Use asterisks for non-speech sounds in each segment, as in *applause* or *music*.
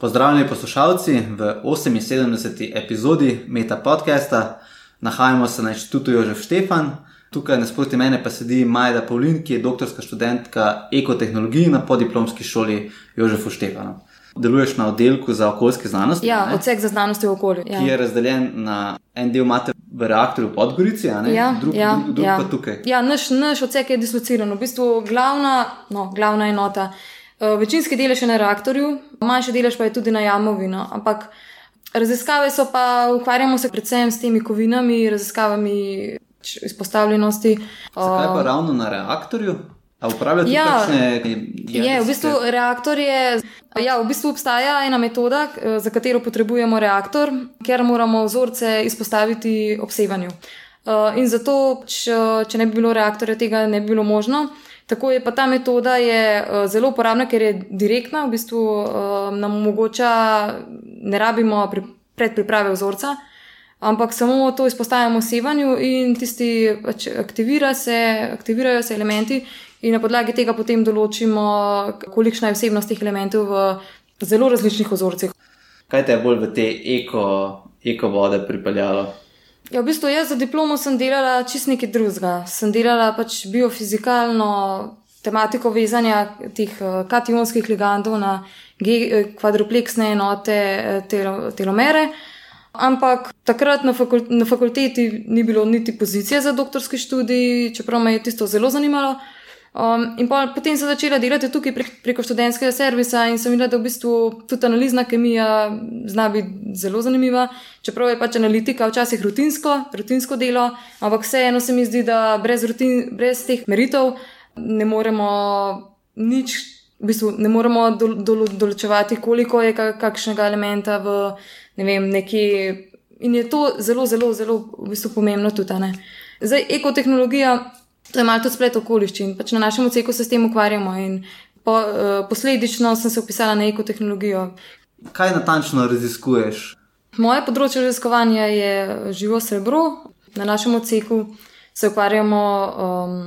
Pozdravljeni poslušalci v 78. epizodi Meta podcasta. Nahajamo se na inštitutu Jožef Štefan, tukaj nasproti mene pa sedi Majda Pavlin, ki je doktorska študentka ekotehnologij na podiplomski šoli Jožefu Štefanu. Deluješ na oddelku za okoljske znanosti. Ja, ne? odsek za znanost v okolju. Ja. Ki je razdeljen na en del, imate v reaktorju v Podgorici, a ne? Ja, drug, ja, drug, drug ja. pa tukaj. Ja, naš, naš odsek je dislociran, v bistvu glavna, no, glavna enota. Uh, večinski delež je na reaktorju, manjši delež pa je tudi na jamovino. Ampak raziskave so pa, ukvarjamo se predvsem s temi kovinami, raziskavami izpostavljenosti. Zakaj pa ravno na reaktorju? A uporabljate Ja, kakšne Je, v bistvu reaktor je. Ja, v bistvu obstaja ena metoda, k- za katero potrebujemo reaktor, ker moramo vzorce izpostaviti obsevanju. In zato, če, če ne bi bilo reaktorja, tega ne bi bilo možno. Tako je pa ta metoda je uh, zelo uporabna, ker je direktna, v bistvu uh, nam omogoča, ne rabimo pri, predpriprave vzorca, ampak samo to izpostavljamo sevanju in tisti pač aktivira se, aktivirajo se elementi in na podlagi tega potem določimo, kolikšna je vsebnost teh elementov v zelo različnih vzorcih. Kaj te je bolj v te eko, eko vode pripeljalo? Ja, v bistvu jaz za diplomo sem delala čist nekaj drugega. Sem delala pač biofizikalno tematiko vezanja teh eh, kationskih ligandov na eh, kvadrupleksne enote eh, telo, telomere. Ampak takrat na, fakul na fakulteti ni bilo niti pozicije za doktorski študij, čeprav me je tisto zelo zanimalo. Um, in pol, potem sem začela delati tukaj prek, preko študentskega servisa in sem videla, da v bistvu tudi analizna kemija zna biti zelo zanimiva, čeprav je pač analitika včasih rutinsko, rutinsko delo, ampak vseeno se mi zdi, da brez, rutin, brez teh meritev ne moremo nič, v bistvu ne moremo dol, dol, določevati, koliko je ka- kakšnega elementa v ne vem, neki. In je to zelo, zelo, zelo v bistvu pomembno tudi. ne. Zdaj, ekotehnologija, to je malo tudi splet okoliščin. Pač na našem odseku se s tem ukvarjamo in po, uh, posledično sem se upisala na ekotehnologijo. Kaj natančno raziskuješ? Moje področje raziskovanja je živo srebro. Na našem odseku se ukvarjamo um,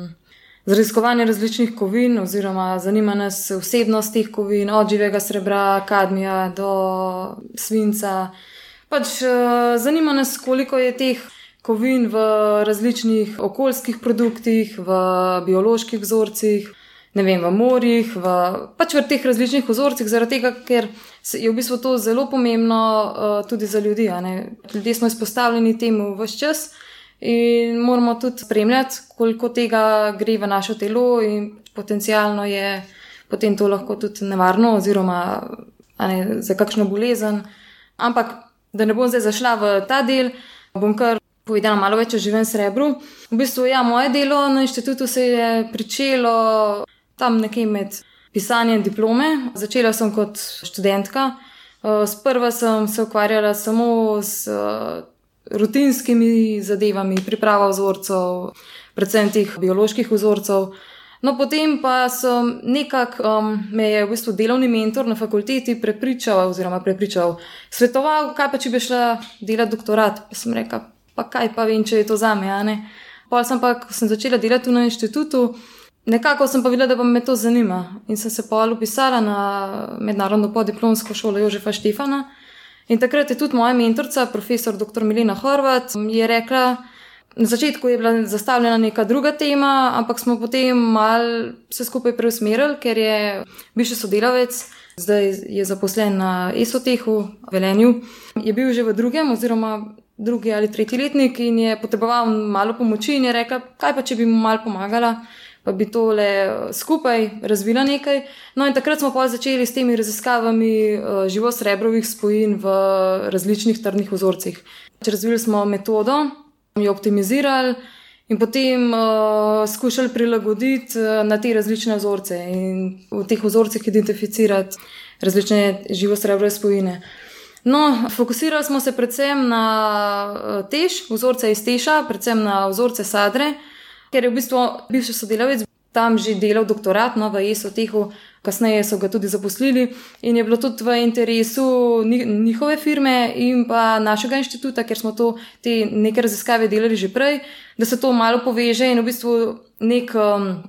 z raziskovanjem različnih kovin, oziroma zanima nas vsebnost teh kovin, od živega srebra, kadmija do svinca. Pač uh, zanima nas, koliko je teh kovin v različnih okoljskih produktih, v bioloških vzorcih. Ne vem, v morjih, v, pač v teh različnih vzorcih, zaradi tega, ker je v bistvu to zelo pomembno uh, tudi za ljudi. Ljudje smo izpostavljeni temu vse čas in moramo tudi spremljati, koliko tega gre v naše telo, in potencialno je potem to lahko tudi nevarno, oziroma ne, za kakšno bolezen. Ampak, da ne bom zdaj zašla v ta del, bom kar povedala malo več o živem srebru. V bistvu, ja, moje delo na inštitutu se je pričelo tam nekje med pisanjem diplome. Začela sem kot študentka. Eh, Sprva sem se ukvarjala samo s eh, rutinskimi zadevami, priprava vzorcev, predvsem teh bioloških vzorcev. No, potem pa sem nekako, um, me je v bistvu delovni mentor na fakulteti prepričal, oziroma prepričal, svetoval, kaj pa če bi šla delati doktorat. Pa sem rekla, pa kaj pa vem, če je to za me. Pol sem pa, ko sem začela delati na inštitutu, nekako sem pa videla, da me to zanima. In sem se pol upisala na mednarodno podiplomsko šolo Jožefa Štefana. In takrat je tudi moja mentorica, profesor dr. Milena Horvat, je rekla, na začetku je bila zastavljena neka druga tema, ampak smo potem mal vse skupaj preusmerili, ker je bivši sodelavec, zdaj je zaposlen na ESOTEHu, Velenju, je bil že v drugem oziroma drugi ali tretji letnik in je potreboval malo pomoči in je rekla, kaj pa če bi mu malo pomagala. Pa bi tole skupaj razvila nekaj. No, in takrat smo pa začeli s temi raziskavami uh, živosrebrovih spojin v različnih trdnih vzorcih. Razvili smo metodo, jo optimizirali in potem uh, skušali prilagoditi uh, na te različne vzorce in v teh vzorcih identificirati različne živosrebrove spojine. No, fokusirali smo se predvsem na uh, tež, vzorce iz teša, predvsem na vzorce sadre, ker je v bistvu bivši sodelavec tam že delal doktorat no, v ESO-tehu, kasneje so ga tudi zaposlili in je bilo tudi v interesu njihove firme in pa našega inštituta, ker smo to, te neke raziskave delali že prej, da se to malo poveže in v bistvu nek um,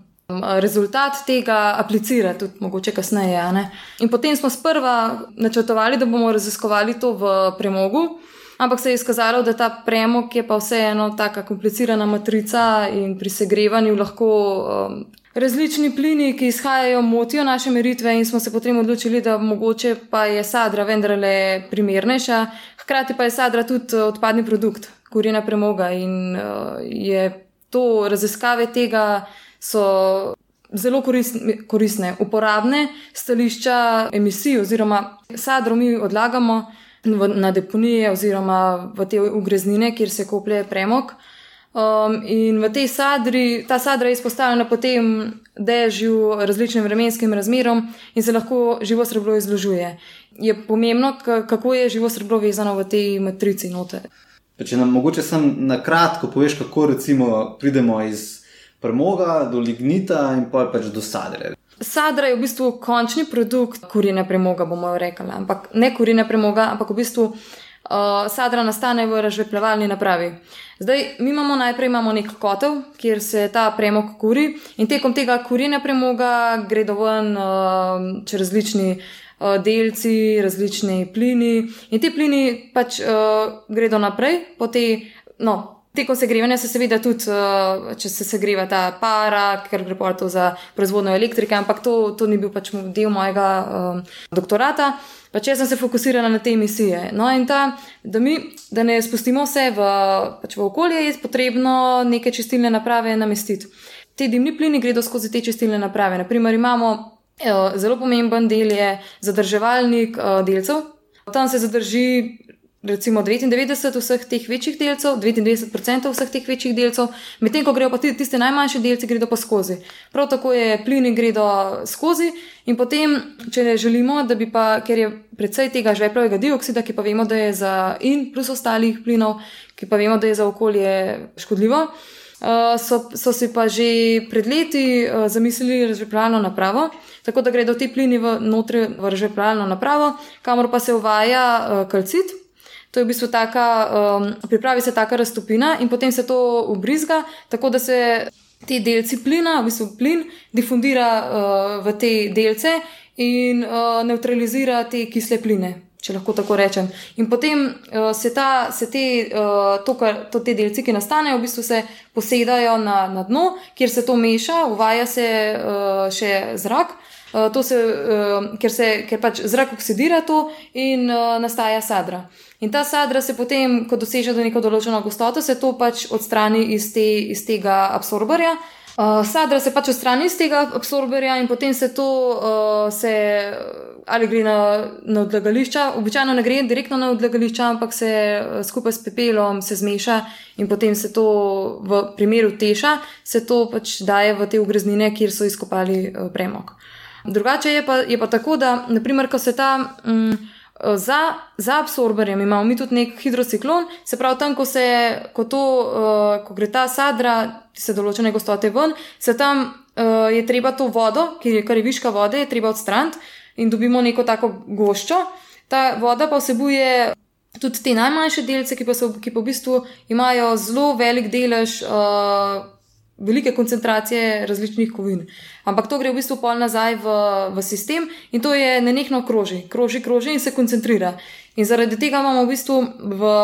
rezultat tega aplicirati, tudi mogoče kasneje. In potem smo sprva načrtovali, da bomo raziskovali to v premogu. Ampak se je izkazalo, da ta premog je pa vseeno tako komplicirana matrica in pri segrevanju lahko um, različni plini, ki izhajajo, motijo naše meritve in smo se potem odločili, da mogoče pa je sadra vendarle primernejša. Hkrati pa je sadra tudi odpadni produkt, kurjena premoga in uh, je to raziskave tega so zelo koristne, uporabne stališča emisij oziroma sadro mi odlagamo v, na deponije oziroma v te ugreznine, kjer se koplje premog. Um, in v tej sadri, ta sadra je izpostavljena potem dežju, različnim vremenskim razmerom in se lahko živo srebro izložuje. Je pomembno, kako je živo srebro vezano v tej matrici note. Če nam mogoče samo na kratko poveš, kako recimo pridemo iz premoga do lignita in pa pač do sadre. Sadra je v bistvu končni produkt kurine premoga, bomo rekli, ampak ne kurine premoga, ampak v bistvu uh, sadra nastane v razžvepljevalni napravi. Zdaj, mi imamo najprej imamo nek kotel, kjer se ta premog kuri in tekom tega kurine premoga gredo ven uh, čez različni uh, delci, različni plini in ti plini pač uh, gredo naprej po te. No, Tekom segrevanja se seveda tudi, eh, če se segreva ta para, ker gre pa to za proizvodno elektrike, ampak to, to ni bil pač del mojega um, doktorata. Pač jaz sem se fokusirala na te emisije. No, in ta, da, mi, da ne spustimo vse v, pač v okolje, je potrebno neke čistilne naprave namestiti. Te dimni plini gredo skozi te čistilne naprave. Naprimer, imamo eh, zelo pomemben del, je zadrževalnik eh, delcev. Tam se zadrži recimo 99 vseh teh večjih delcev, 99% vseh teh večjih delcev, medtem ko grejo pa tiste najmanjše delce, gredo pa skozi. Prav tako je plini gredo skozi in potem, če želimo, da bi pa, ker je predvsej tega žveplovega dioksida, ki pa vemo, da je za in plus ostalih plinov, ki pa vemo, da je za okolje škodljivo. Uh, so, so si pa že pred leti uh, zamislili razžvepljalno napravo, tako da gredo ti plini v v razžvepljalno napravo, kamor pa se uvaja uh, kalcit, To je v bistvu taka, um, pripravi se taka raztopina in potem se to ubrizga, tako da se ti delci plina, v bistvu plin, difundira uh, v te delce in uh, neutralizira te kisle pline. Če lahko tako rečem. In potem uh, se, ta, se te, uh, to, kar, to te delci, ki nastanejo, v bistvu se posedajo na, na dno, kjer se to meša, uvaja se uh, še zrak, uh, se, uh, ker, se, ker pač zrak oksidira to in uh, nastaja sadra. In ta sadra se potem, ko doseže do neko določeno gostoto, se to pač odstrani iz, te, iz tega absorberja. Uh, sadra se pač odstrani iz tega absorberja in potem se to uh, se, ali gre na, na odlagališča. Običajno ne gre direktno na odlagališča, ampak se uh, skupaj s pepelom se zmeša in potem se to v primeru teša, se to pač daje v te ugreznine, kjer so izkopali uh, premog. Drugače je pa, je pa tako, da naprimer, ko se ta. Um, za, za absorberjem imamo mi tudi nek hidrociklon, se pravi, tam, ko, se, ko, to, uh, ko gre ta sadra, se določene gostote ven, se tam uh, je treba to vodo, ki je kar je viška vode, je treba odstraniti in dobimo neko tako goščo. Ta voda pa vsebuje tudi te najmanjše delce, ki pa, so, ki pa v bistvu imajo zelo velik delež. Uh, velike koncentracije različnih kovin. Ampak to gre v bistvu pol nazaj v, v sistem in to je nenehno kroži, kroži, kroži in se koncentrira. In zaradi tega imamo v bistvu v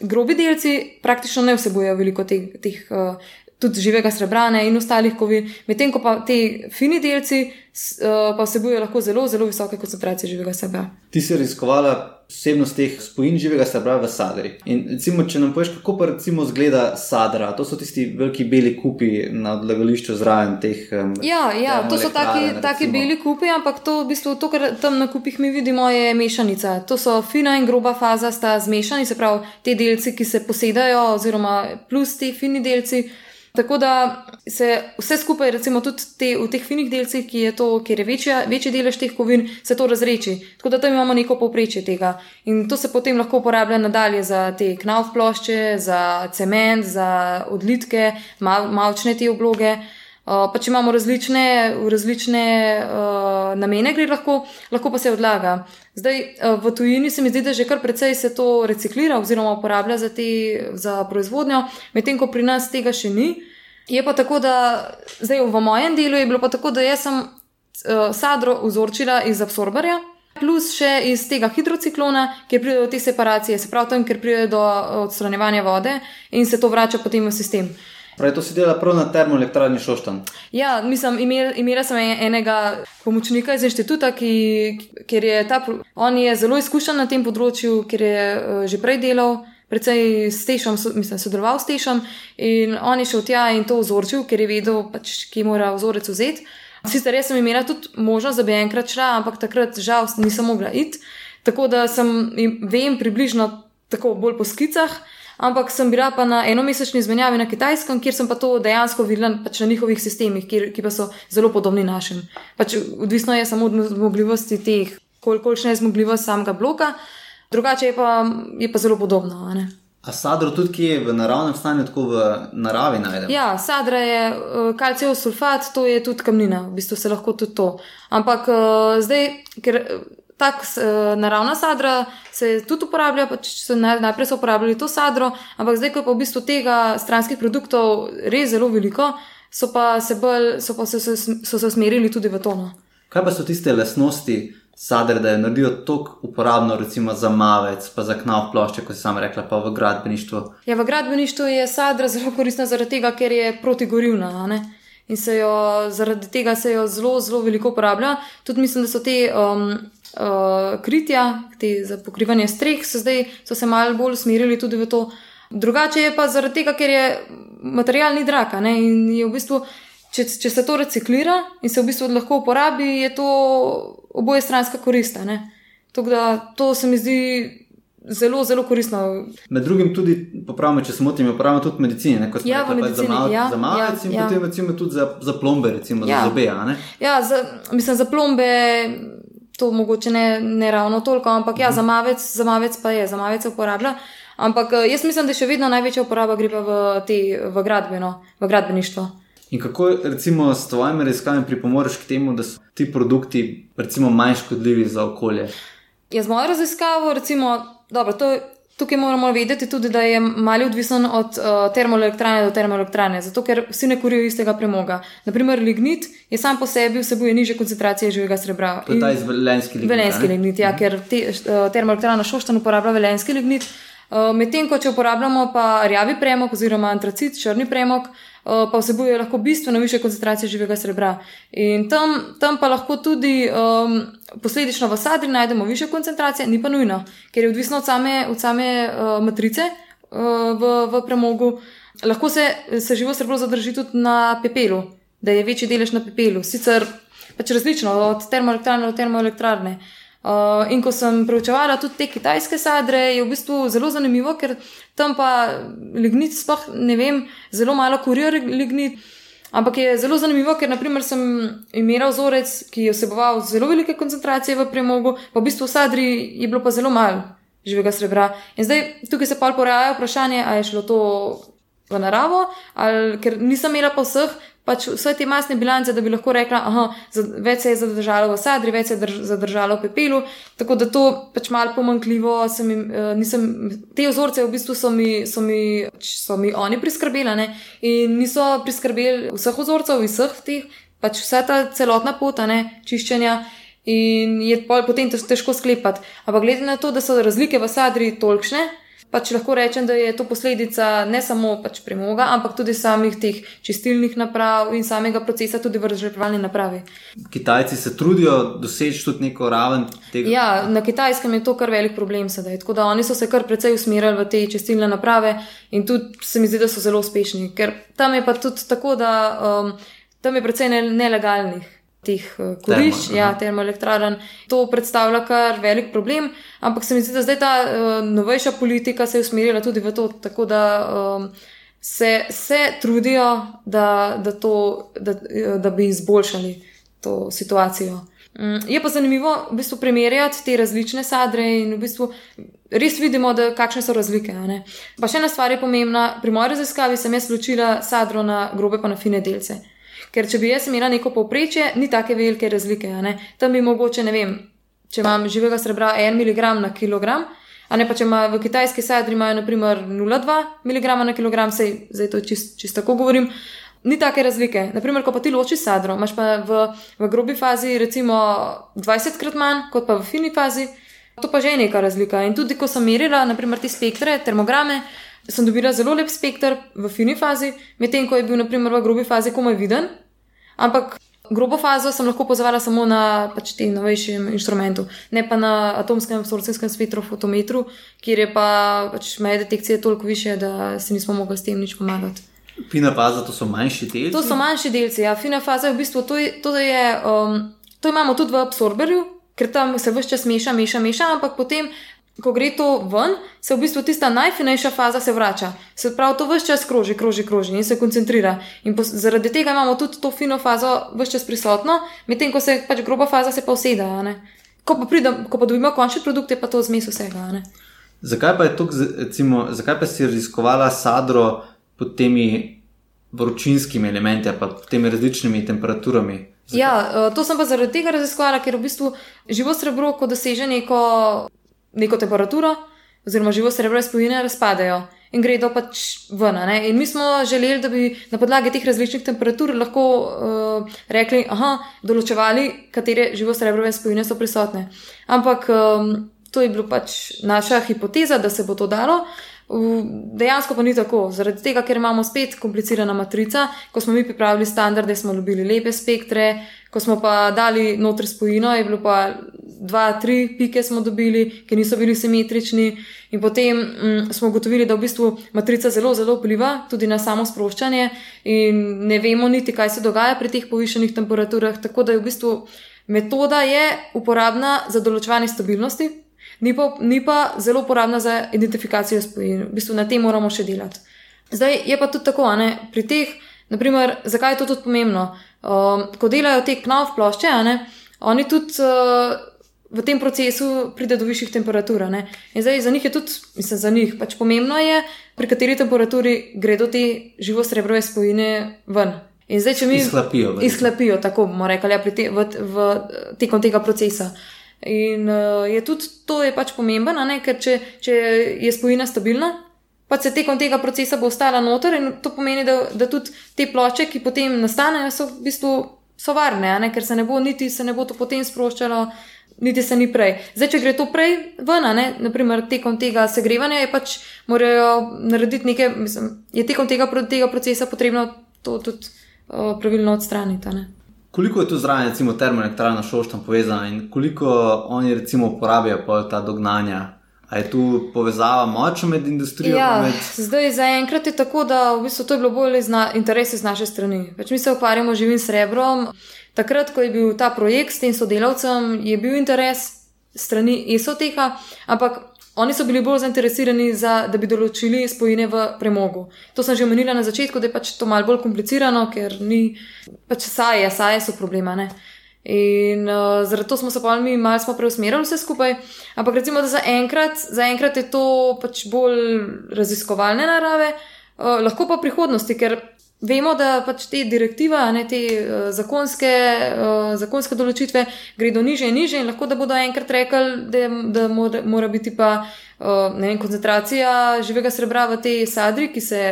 grobi delci praktično ne vsebujejo veliko teh, teh uh, tudi živega srebra in ostalih kovin, medtem ko pa te fini delci uh, pa vsebujejo lahko zelo, zelo visoke koncentracije živega srebra. Ti si raziskovala vsebnost teh spojin živega srebra v sadri. In recimo, če nam poveš, kako pa recimo zgleda sadra, to so tisti veliki beli kupi na odlagališču zraven teh. Um, ja, ja to so taki, taki beli kupi, ampak to, v bistvu, to, kar tam na kupih mi vidimo, je mešanica. To so fina in groba faza, sta zmešani, se pravi, te delci, ki se posedajo, oziroma plus ti fini delci. Tako da se vse skupaj, recimo tudi te, v teh finih delcih, ki je to, kjer je večja, večji delež teh kovin, se to razreči. Tako da tam imamo neko povprečje tega. In to se potem lahko uporablja nadalje za te knauf plošče, za cement, za odlitke, mal, malčne te obloge. Uh, pa če imamo različne, različne uh, namene, gre lahko, lahko pa se odlaga. Zdaj, uh, v tujini se mi zdi, da že kar precej se to reciklira oziroma uporablja za, te, za proizvodnjo, medtem ko pri nas tega še ni. Je pa tako, da zdaj v mojem delu je bilo pa tako, da jaz sem uh, sadro vzorčila iz absorberja. Plus še iz tega hidrociklona, kjer pride do te separacije, se pravi tam, kjer pride do odstranjevanja vode in se to vrača potem v sistem. Pravi, to si dela prav na termoelektrarni Šoštan. Ja, mislim, imel, imela sem enega pomočnika iz inštituta, ki, ker je ta, on je zelo izkušen na tem področju, ker je uh, že prej delal. Predvsej s Tešom, mislim, sodeloval s Tešom in on je šel tja in to vzorčil, ker je vedel, pač, ki mora vzorec vzeti. Sicer res sem imela tudi možnost, da bi enkrat šla, ampak takrat žal nisem mogla iti. Tako da sem, vem približno tako bolj po skicah ampak sem bila pa na enomesečni izmenjavi na Kitajskem, kjer sem pa to dejansko videla pač na njihovih sistemih, kjer, ki pa so zelo podobni našim. Pač odvisno je samo od zmogljivosti teh, kolikšna je zmogljivost samega bloka, drugače je pa, je pa zelo podobno. A sadro tudi, ki je v naravnem stanju, tako v naravi najdemo? Ja, sadra je uh, kalcijev sulfat, to je tudi kamnina, v bistvu se lahko tudi to. Ampak uh, zdaj, ker tak uh, naravna sadra se tudi uporablja, pač so najprej so uporabljali to sadro, ampak zdaj, ko je pa v bistvu tega stranskih produktov res zelo veliko, so pa se, bolj, so pa se, so, so se usmerili tudi v tono. Kaj pa so tiste lasnosti sadre, da je naredijo tako uporabno, recimo za mavec, pa za knav plošče, kot si sam rekla, pa v gradbeništvu? Ja, v gradbeništvu je sadra zelo koristna zaradi tega, ker je protigorivna. In se jo zaradi tega se jo zelo, zelo veliko uporablja. Tudi mislim, da so te um, uh, kritja, te za pokrivanje streh, so zdaj so se malo bolj usmerili tudi v to. Drugače je pa zaradi tega, ker je material ni drag. In je v bistvu, če, če se to reciklira in se v bistvu lahko uporabi, je to oboje stranska korist. Tako da to se mi zdi. Zelo, zelo koristno. Med drugim tudi, popravimo, če se motim, uporabljamo tudi medicine, kot smo ja, rekli, za, mal, ja, za malce ja, in ja. potem recimo tudi za, za plombe, recimo ja. za zobe. Ja, za, mislim, za plombe to mogoče ne, ne ravno toliko, ampak ja, za mavec, za mavec pa je, za mavec se uporablja. Ampak eh, jaz mislim, da še vedno največja uporaba gre pa v, te, v, gradbeno, v gradbeništvo. In kako recimo s tvojimi raziskavami pripomoreš k temu, da so ti produkti recimo manj škodljivi za okolje? Jaz mojo raziskavo, recimo, dobro, to je Tukaj moramo vedeti tudi, da je mali odvisen od uh, termoelektrane do termoelektrane, zato ker vsi ne kurijo istega premoga. Naprimer, lignit je sam po sebi vsebuje niže koncentracije živega srebra. To je ta izvelenski lignit. Velenski lignit, ja, mhm. ker te, uh, termoelektrana Šoštan uporablja velenski lignit. Uh, Medtem ko če uporabljamo pa rjavi premog oziroma antracit, črni premog, uh, Eh, pa vsebuje lahko bistveno više koncentracije živega srebra. In tam, tam pa lahko tudi um, posledično v sadri najdemo više koncentracije, ni pa nujno, ker je odvisno od same, od same uh, matrice uh, v, v premogu. Lahko se, se živo srebro zadrži tudi na pepelu, da je večji delež na pepelu. Sicer pač različno, od termoelektrarne do termoelektrarne. Uh, Uh, in ko sem preučevala tudi te kitajske sadre, je v bistvu zelo zanimivo, ker tam pa lignit, sploh ne vem, zelo malo kurijo lignit. Ampak je zelo zanimivo, ker naprimer sem imela vzorec, ki je vseboval zelo velike koncentracije v premogu, pa v bistvu v sadri je bilo pa zelo malo živega srebra. In zdaj tukaj se pa poraja vprašanje, ali je šlo to v naravo, ali ker nisem imela pa vseh, pač vse te masne bilance, da bi lahko rekla, da več se je zadržalo v sadri, več se je zadržalo v pepelu. Tako da to pač malo pomankljivo, sem, uh, nisem, te vzorce v bistvu so mi, so mi, so mi oni priskrbeli ne? in niso priskrbeli vseh vzorcev, vseh teh, pač vsa ta celotna pota ne? čiščenja. In je potem težko sklepati. Ampak glede na to, da so razlike v sadri tolikšne, pač lahko rečem, da je to posledica ne samo pač premoga, ampak tudi samih teh čistilnih naprav in samega procesa, tudi v razžrevalni napravi. Kitajci se trudijo doseči tudi neko raven tega. Ja, na kitajskem je to kar velik problem sedaj. Tako da oni so se kar precej usmerjali v te čistilne naprave in tudi se mi zdi, da so zelo uspešni, ker tam je pa tudi tako, da um, tam je precej nelegalnih teh eh, kurišč, ja, termoelektrarn. To predstavlja kar velik problem, ampak se mi zdi, da zdaj ta uh, novejša politika se je usmerila tudi v to, tako da um, se, se trudijo, da, da, to, da, da bi izboljšali to situacijo. Um, je pa zanimivo v bistvu primerjati te različne sadre in v bistvu res vidimo, da, kakšne so razlike. Pa še ena stvar je pomembna. Pri moji raziskavi sem jaz ločila sadro na grobe pa na fine delce. Ker če bi jaz imela neko povprečje, ni tako velike razlike. Tam bi mogoče, ne vem, če imam živega srebra 1 mg na kilogram, a ne pa če ima v kitajski sadri imajo naprimer 0,2 mg na kilogram, sej, zdaj to čist, čist tako govorim. Ni take razlike. Naprimer, ko pa ti ločiš sadro, imaš pa v, v grobi fazi recimo 20 krat manj, kot pa v fini fazi. To pa že je neka razlika. In tudi, ko sem merila, naprimer, te spektre, termograme, sem dobila zelo lep spektr v fini fazi, medtem ko je bil, naprimer, v grobi fazi komaj viden. Ampak grobo fazo sem lahko pozvala samo na pač tem novejšem inštrumentu, ne pa na atomskem absorpcijskem spektrofotometru, kjer je pa pač meja detekcije toliko više, da se nismo mogli s tem nič pomagati. Fina faza, to so manjši delci. To so manjši delci, ja. Fina faza je v bistvu to, je, to, je, um, to imamo tudi v absorberju, ker tam se vse čas meša, meša, meša, ampak potem ko gre to ven, se v bistvu tista najfinejša faza se vrača. Se pravi, to vse čas kroži, kroži, kroži in se koncentrira. In po, zaradi tega imamo tudi to fino fazo vse čas prisotno, medtem ko se pač groba faza se pa useda. Ko pa, pridem, ko pa dobimo končni produkt, je pa to zmes vsega. Zakaj pa, tuk, recimo, zakaj pa si raziskovala sadro pod temi vročinskimi elementi, pa pod temi različnimi temperaturami? Zakaj? Ja, eh, to sem pa zaradi tega raziskovala, ker v bistvu živo srebro, ko doseže neko neko temperaturo, oziroma živo srebro spojine razpadejo in gredo pač ven. Ne? In mi smo želeli, da bi na podlagi teh različnih temperatur lahko uh, rekli, aha, določevali, katere živo srebrove spojine so prisotne. Ampak um, to je bila pač naša hipoteza, da se bo to dalo. Dejansko pa ni tako, zaradi tega, ker imamo spet komplicirana matrica. Ko smo mi pripravili standarde, smo dobili lepe spektre, ko smo pa dali noter spojino, je bilo pa dva, tri pike smo dobili, ki niso bili simetrični, in potem mm, smo ugotovili, da v bistvu matrica zelo, zelo vpliva tudi na samo sproščanje, in ne vemo niti, kaj se dogaja pri teh povišenih temperaturah. Tako da je v bistvu metoda je uporabna za določevanje stabilnosti, ni pa, ni pa zelo uporabna za identifikacijo spojin. V bistvu na tem moramo še delati. Zdaj je pa tudi tako, ne, pri teh, naprimer, zakaj je to tudi pomembno? Um, ko delajo te knov plošče, ne, oni tudi. Uh, v tem procesu pride do višjih temperatur. Zdaj za njih je tudi, mislim, za njih pač pomembno je, pri kateri temperaturi gredo te živo srebrove spojine ven. In zdaj, če mi izhlapijo, izhlapijo tako bomo rekli, ja, te, v, v tekom tega procesa. In uh, je tudi to je pač pomembno, ker če, če je spojina stabilna, pa se tekom tega procesa bo ostala noter in to pomeni, da, da tudi te ploče, ki potem nastanejo, so v bistvu so varne, ker se ne bo niti se ne bo to potem sproščalo niti se ni prej. Zdaj, če gre to prej ven, ne, naprimer tekom tega segrevanja, je pač morajo narediti nekaj, mislim, je tekom tega, tega procesa potrebno to tudi uh, pravilno odstraniti. Ne. Koliko je tu zraven, recimo, termoelektrarna Šoštan povezana in koliko oni, recimo, uporabljajo ta dognanja? A je tu povezava močna med industrijo? Ja, med... Zdaj, zaenkrat je tako, da v bistvu to je bilo bolj iz interesa z naše strani. Pač mi se ukvarjamo živim srebrom. Takrat, ko je bil ta projekt s tem sodelavcem, je bil interes strani ESOTEHA, ampak oni so bili bolj zainteresirani, za, da bi določili spojine v premogu. To sem že omenila na začetku, da je pač to malce bolj komplicirano, ker ni pač saje, saje so problema. Ne? In uh, zaradi tega smo se pa mi malo preusmerili vse skupaj. Ampak recimo, da zaenkrat za je to pač bolj raziskovalne narave, uh, lahko pa prihodnosti, ker Vemo, da pač te direktive, ne te uh, zakonske, uh, zakonske določitve gredo niže in niže, in lahko da bodo enkrat rekli, da, da mora, mora biti pa uh, vem, koncentracija živega srebra v tej sadri, ki se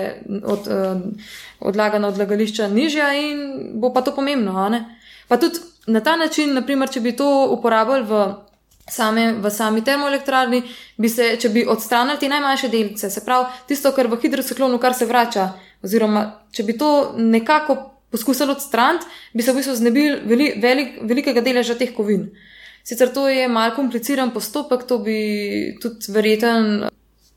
od, uh, odlaga na odlagališča, nižja in bo pa to pomembno. Pa tudi na ta način, naprimer, če bi to uporabljali v. Same, v sami termoelektrarni bi se, če bi odstranili te najmanjše delce, se pravi, tisto, kar v hidrociklonu, kar se vrača, Oziroma, če bi to nekako poskusili odstraniti, bi se v bistvu znebili veli, velik, velikega deleža teh kovin. Sicer to je mal kompliciran postopek, to bi tudi verjeten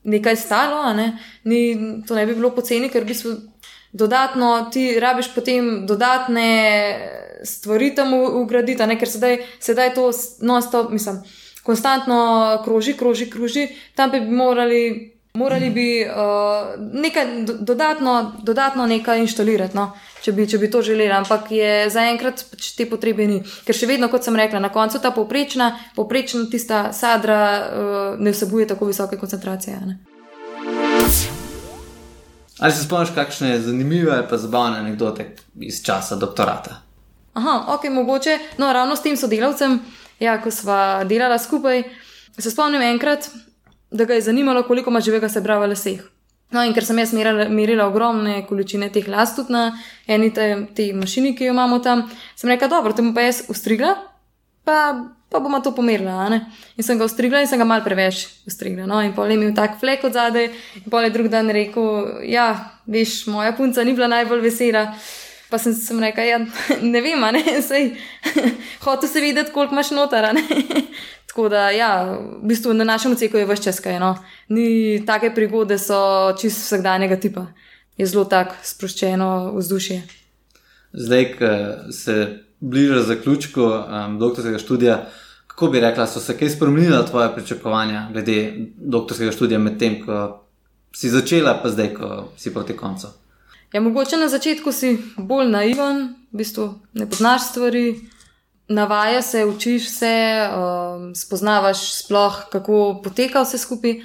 nekaj stalo, ne? Ni, to ne bi bilo poceni, ker v bistvu dodatno ti rabiš potem dodatne stvari tam ugraditi, ker sedaj, sedaj to non-stop, mislim, konstantno kroži, kroži, kroži, tam bi morali Morali bi uh, nekaj dodatno, dodatno nekaj inštalirati, no? če, bi, če bi to želeli, ampak je zaenkrat pač te potrebe ni. Ker še vedno, kot sem rekla, na koncu ta povprečna, povprečna tista sadra uh, ne vsebuje tako visoke koncentracije. Ne? Ali se spomniš, kakšne zanimive in zabavne anekdote iz časa doktorata? Aha, ok, mogoče. No, ravno s tem sodelavcem, ja, ko sva delala skupaj, se spomnim enkrat, da ga je zanimalo, koliko ima živega sebra v laseh. No, in ker sem jaz merila, merila ogromne količine teh las tudi na eni te, te mašini, ki jo imamo tam, sem rekla, dobro, te bom pa jaz ustrigla, pa, pa bomo to pomerila. In sem ga ustrigla in sem ga mal preveč ustrigla. No? In pol je imel tak flek od zadaj, in pol je drug dan rekel, ja, veš, moja punca ni bila najbolj vesela. Pa sem, sem rekla, ja, *laughs* ne vem, ne, *laughs* sej, *laughs* hotel se videti, koliko imaš notara. Tako da, ja, v bistvu na našem odseku je vse čas kaj. No. Ni take prigode, so čist vsakdanjega tipa. Je zelo tako sproščeno vzdušje. Zdaj, ko se bliža zaključku um, doktorskega študija, kako bi rekla, so se kaj spremenila tvoje pričakovanja glede doktorskega študija med tem, ko si začela, pa zdaj, ko si proti koncu? Ja, mogoče na začetku si bolj naiven, v bistvu ne poznaš stvari navaja se, učiš se, um, spoznavaš sploh, kako poteka vse skupaj.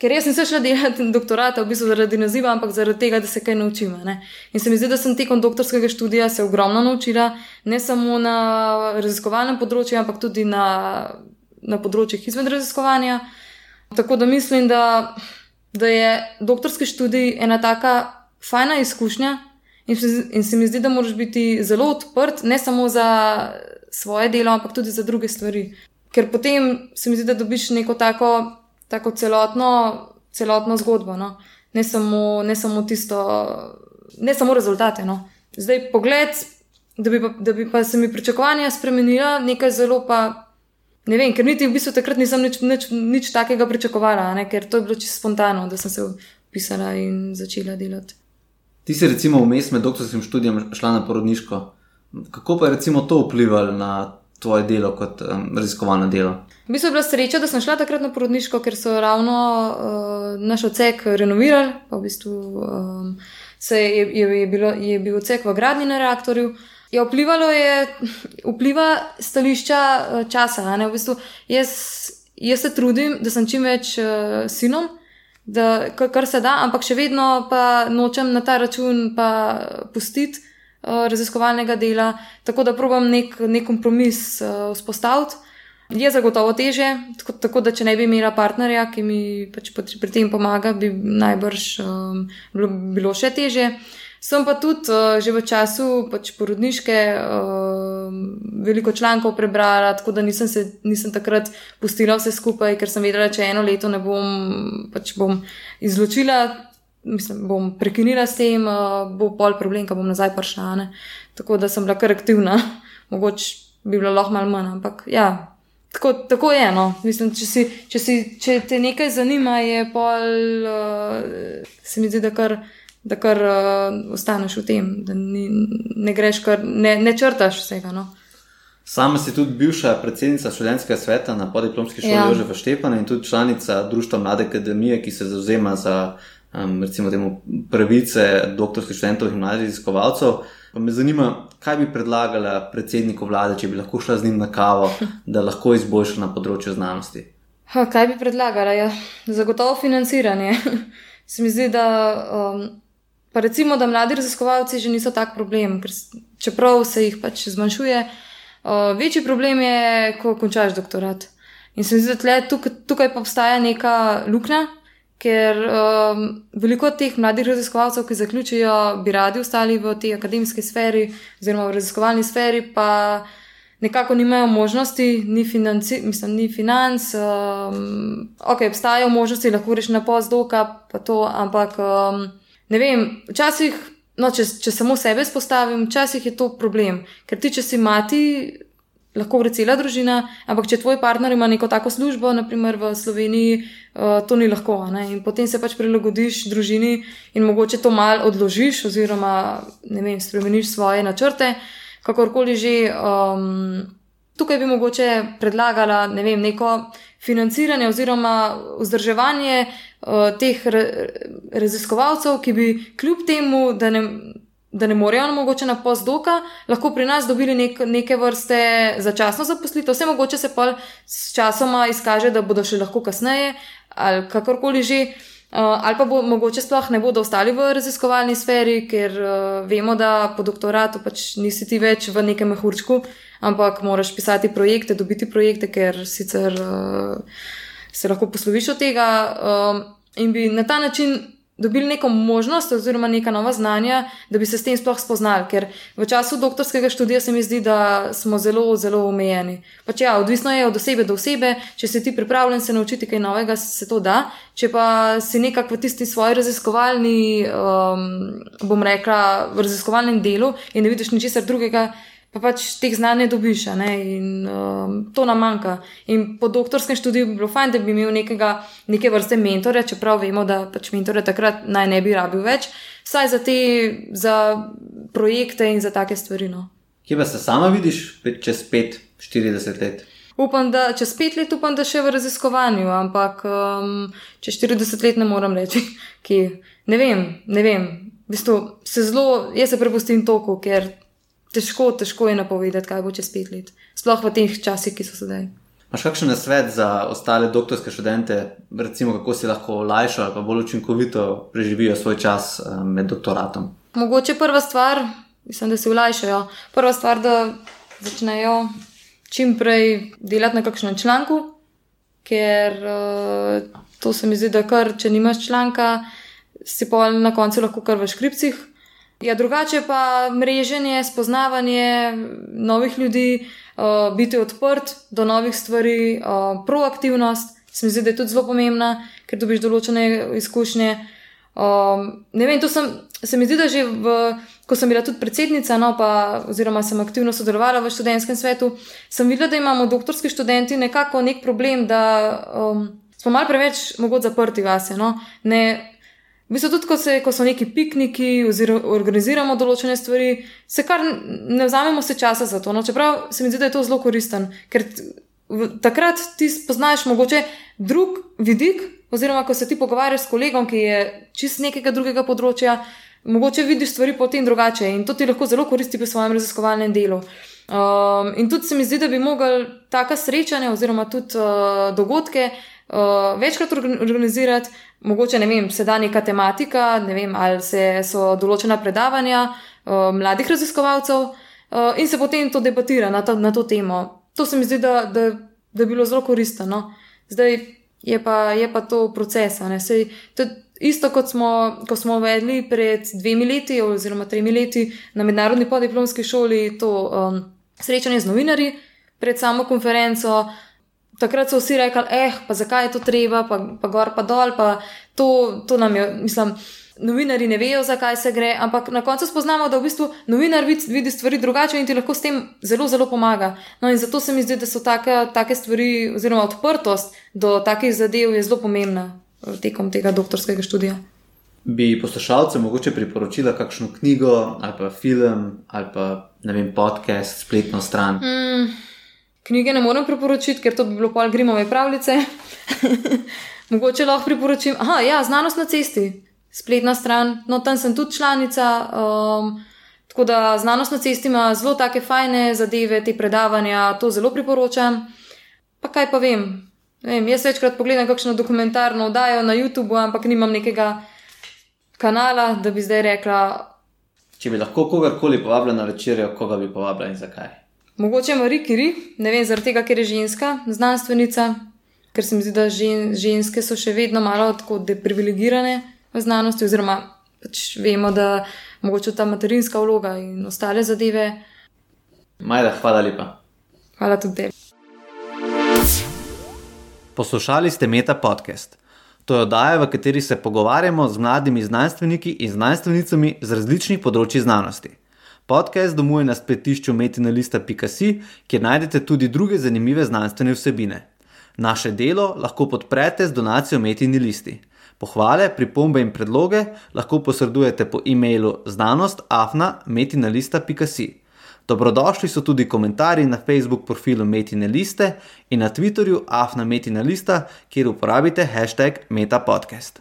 Ker jaz nisem šla delati *laughs* doktorata, v bistvu zaradi naziva, ampak zaradi tega, da se kaj naučim. Ne? In se mi zdi, da sem tekom doktorskega študija se ogromno naučila, ne samo na raziskovalnem področju, ampak tudi na, na področjih izmed raziskovanja. Tako da mislim, da, da je doktorski študij ena taka fajna izkušnja in, in se mi zdi, da moraš biti zelo odprt, ne samo za svoje delo, ampak tudi za druge stvari. Ker potem se mi zdi, da dobiš neko tako, tako celotno, celotno zgodbo, no? ne, samo, ne samo tisto, ne samo rezultate. No? Zdaj, pogled, da bi, pa, da bi pa se mi pričakovanja spremenila, nekaj zelo pa. Ne vem, ker niti v bistvu takrat nisem nič, nič, nič takega pričakovala, ne? ker to je bilo čisto spontano, da sem se upisala in začela delati. Ti si recimo vmes med doktorskim študijem šla na porodniško. Kako pa je recimo to vplivalo na tvoje delo kot um, raziskovalno delo? V bistvu je bila sreča, da sem šla takrat na porodniško, ker so ravno uh, naš odsek renovirali. V bistvu, um, je, je, je, bilo, je bil odsek v gradni na reaktorju. Je vplivalo je vpliva stališča uh, časa. V bistvu, jaz, jaz se trudim, da sem čim več uh, sinom. Da, kar se da, ampak še vedno pa nočem na ta račun pustiti, Eh, raziskovalnega dela, tako da probujem nek, nek kompromis uh, vzpostaviti. Je zagotovo teže, tako, tako da če ne bi imela partnerja, ki mi pač pri tem pomaga, bi najbrž um, bilo, bilo še teže. Sem pa tudi uh, že v času pač porodniške uh, veliko člankov prebrala, tako da nisem, se, nisem takrat pustila vse skupaj, ker sem vedela, da če eno leto ne bom, pač bom izločila mislim, bom prekinila s tem, uh, bo pol problem, ko bom nazaj prišla. Ne? Tako da sem bila kar aktivna, *laughs* mogoče bi bila lahko malo manj, ampak ja. Tako, tako je eno. Mislim, če, si, če, si, če te nekaj zanima, je pol, uh, se mi zdi, da kar, da kar uh, ostaneš v tem, da ni, ne greš, kar, ne, ne črtaš vsega. No. Sama si tudi bivša predsednica študentskega sveta na podiplomski šoli ja. Jožefa Štepana in tudi članica Društva Mlade akademije, ki se zauzema za um, recimo temu pravice doktorskih študentov in mladih raziskovalcev. Pa me zanima, kaj bi predlagala predsedniku vlade, če bi lahko šla z njim na kavo, *laughs* da lahko izboljša na področju znanosti. Ha, kaj bi predlagala? Ja, zagotovo financiranje. *laughs* Se mi zdi, da. Um, Pa recimo, da mladi raziskovalci že niso tak problem, ker čeprav se jih pač zmanjšuje, uh, večji problem je, ko končaš doktorat. In se mi zdi, da tukaj, tukaj pa obstaja neka luknja, ker um, veliko teh mladih raziskovalcev, ki zaključijo, bi radi ostali v tej akademski sferi, oziroma v raziskovalni sferi, pa nekako nimajo možnosti, ni, financi, mislim, ni financ. Um, ok, obstajajo možnosti, lahko rečeš na postdoka, pa to, ampak um, ne vem, včasih. No, če, če samo sebe spostavim, včasih je to problem, ker ti, če si mati, lahko gre cela družina, ampak če tvoj partner ima neko tako službo, naprimer v Sloveniji, uh, to ni lahko. Ne? In potem se pač prilagodiš družini in mogoče to mal odložiš, oziroma ne vem, spremeniš svoje načrte, kakorkoli že. Um, tukaj bi mogoče predlagala ne vem, neko financiranje oziroma vzdrževanje uh, teh re raziskovalcev, ki bi kljub temu, da ne da ne morejo mogoče na postdoka, lahko pri nas dobili nek, neke vrste začasno zaposlitev, vse mogoče se pa s časoma izkaže, da bodo še lahko kasneje ali kakorkoli že. Uh, ali pa bo, mogoče sploh ne bodo ostali v raziskovalni sferi, ker uh, vemo, da po doktoratu pač nisi ti več v nekem mehurčku, ampak moraš pisati projekte, dobiti projekte, ker sicer uh, se lahko posloviš od tega. Uh, in bi na ta način dobili neko možnost oziroma neka nova znanja, da bi se s tem sploh spoznali. Ker v času doktorskega študija se mi zdi, da smo zelo, zelo omejeni. Pač ja, odvisno je od osebe do osebe, če si ti pripravljen se naučiti kaj novega, se to da. Če pa si nekako v tisti svoji raziskovalni, um, bom rekla, v raziskovalnem delu in ne vidiš ničesar drugega pa pač teh znanj ne dobiš, ne? in um, to nam manjka. In po doktorskem študiju bi bilo fajn, da bi imel nekega, neke vrste mentorja, čeprav vemo, da pač mentorja takrat naj ne bi rabil več, vsaj za te za projekte in za take stvari. No. Kje pa se sama vidiš čez 5-40 let? Upam, da čez pet let, upam, da še v raziskovanju, ampak um, čez 40 let ne morem reči, *laughs* ki ne vem, ne vem. V bistvu se zelo, jaz se prepustim toku, ker težko, težko je napovedati, kaj bo čez pet let, sploh v teh časih, ki so sedaj. Máš kakšen svet za ostale doktorske študente, recimo kako si lahko olajšajo ali pa bolj učinkovito preživijo svoj čas eh, med doktoratom? Mogoče prva stvar, mislim, da si olajšajo. Prva stvar, da začnejo čim prej delati na kakšnem članku, ker uh, to se mi zdi, da kar, če nimaš članka, si pa na koncu lahko kar v škripcih. Ja, drugače pa mreženje, spoznavanje novih ljudi, uh, biti odprt do novih stvari, uh, proaktivnost, se mi zdi, da je tudi zelo pomembna, ker dobiš določene izkušnje. Um, ne vem, to sem, se mi zdi, da že v, ko sem bila tudi predsednica, no, pa, oziroma sem aktivno sodelovala v študentskem svetu, sem videla, da imamo doktorski študenti nekako nek problem, da um, smo mal preveč mogoče zaprti vase. No? Ne, V bistvu tudi, ko, se, ko so neki pikniki, oziroma organiziramo določene stvari, se kar ne vzamemo se časa za to. No, čeprav se mi zdi, da je to zelo koristen, ker takrat ti spoznaš mogoče drug vidik, oziroma ko se ti pogovarjaš s kolegom, ki je čist nekega drugega področja, mogoče vidiš stvari potem drugače in to ti lahko zelo koristi pri svojem raziskovalnem delu. Um, in tudi se mi zdi, da bi mogli taka srečanja oziroma tudi uh, dogodke uh, večkrat organizirati mogoče ne vem, se da neka tematika, ne vem, ali se so določena predavanja uh, mladih raziskovalcev uh, in se potem to debatira na to, na to temo. To se mi zdi, da, da, da bi bilo zelo koristno. No? Zdaj je pa, je pa to proces. Isto kot smo, ko smo uvedli pred dvemi leti, oziroma tremi leti na mednarodni podiplomski šoli, to um, srečanje z novinarji pred samo konferenco, takrat so vsi rekli, eh, pa zakaj je to treba, pa, pa gor, pa dol, pa to, to nam je, mislim. Novinari ne vejo, zakaj se gre, ampak na koncu spoznamo, da v bistvu novinar vidi stvari drugače in ti lahko s tem zelo, zelo pomaga. No, in zato se mi zdi, da so take, take stvari, oziroma odprtost do takih zadev, zelo pomembna tekom tega doktorskega študija. Bi poslušalcem mogoče priporočila kakšno knjigo, ali pa film, ali pa ne vem, podcast, spletno stran? Mm. Knjige ne morem priporočiti, ker to bi bilo pol Grimove pravljice. *laughs* Mogoče lahko priporočim. Aha, ja, znanost na cesti, spletna stran, no tam sem tudi članica. Um, tako da znanost na cesti ima zelo take fajne zadeve, te predavanja, to zelo priporočam. Pa kaj pa vem. vem jaz večkrat pogledam kakšno dokumentarno oddajo na YouTubu, ampak nimam nekega kanala, da bi zdaj rekla. Če bi lahko kogarkoli povabila na večerjo, koga bi povabila in zakaj? Mogoče Marie Curie, ne vem, zaradi tega, ker je ženska znanstvenica, ker se mi zdi, da žen, ženske so še vedno malo tako deprivilegirane v znanosti, oziroma pač vemo, da mogoče ta materinska vloga in ostale zadeve. Majda, hvala lepa. Hvala tudi tebi. Poslušali ste Meta podcast. To je oddaja, v kateri se pogovarjamo z mladimi znanstveniki in znanstvenicami z različnih področji znanosti. Podcast domuje na spletišču metinalista.si, kjer najdete tudi druge zanimive znanstvene vsebine. Naše delo lahko podprete z donacijo Metini listi. Pohvale, pripombe in predloge lahko posredujete po e-mailu znanost.afna.metinalista.si. Dobrodošli so tudi komentarji na Facebook profilu Metine liste in na Twitterju afna.metinalista, kjer uporabite hashtag metapodcast.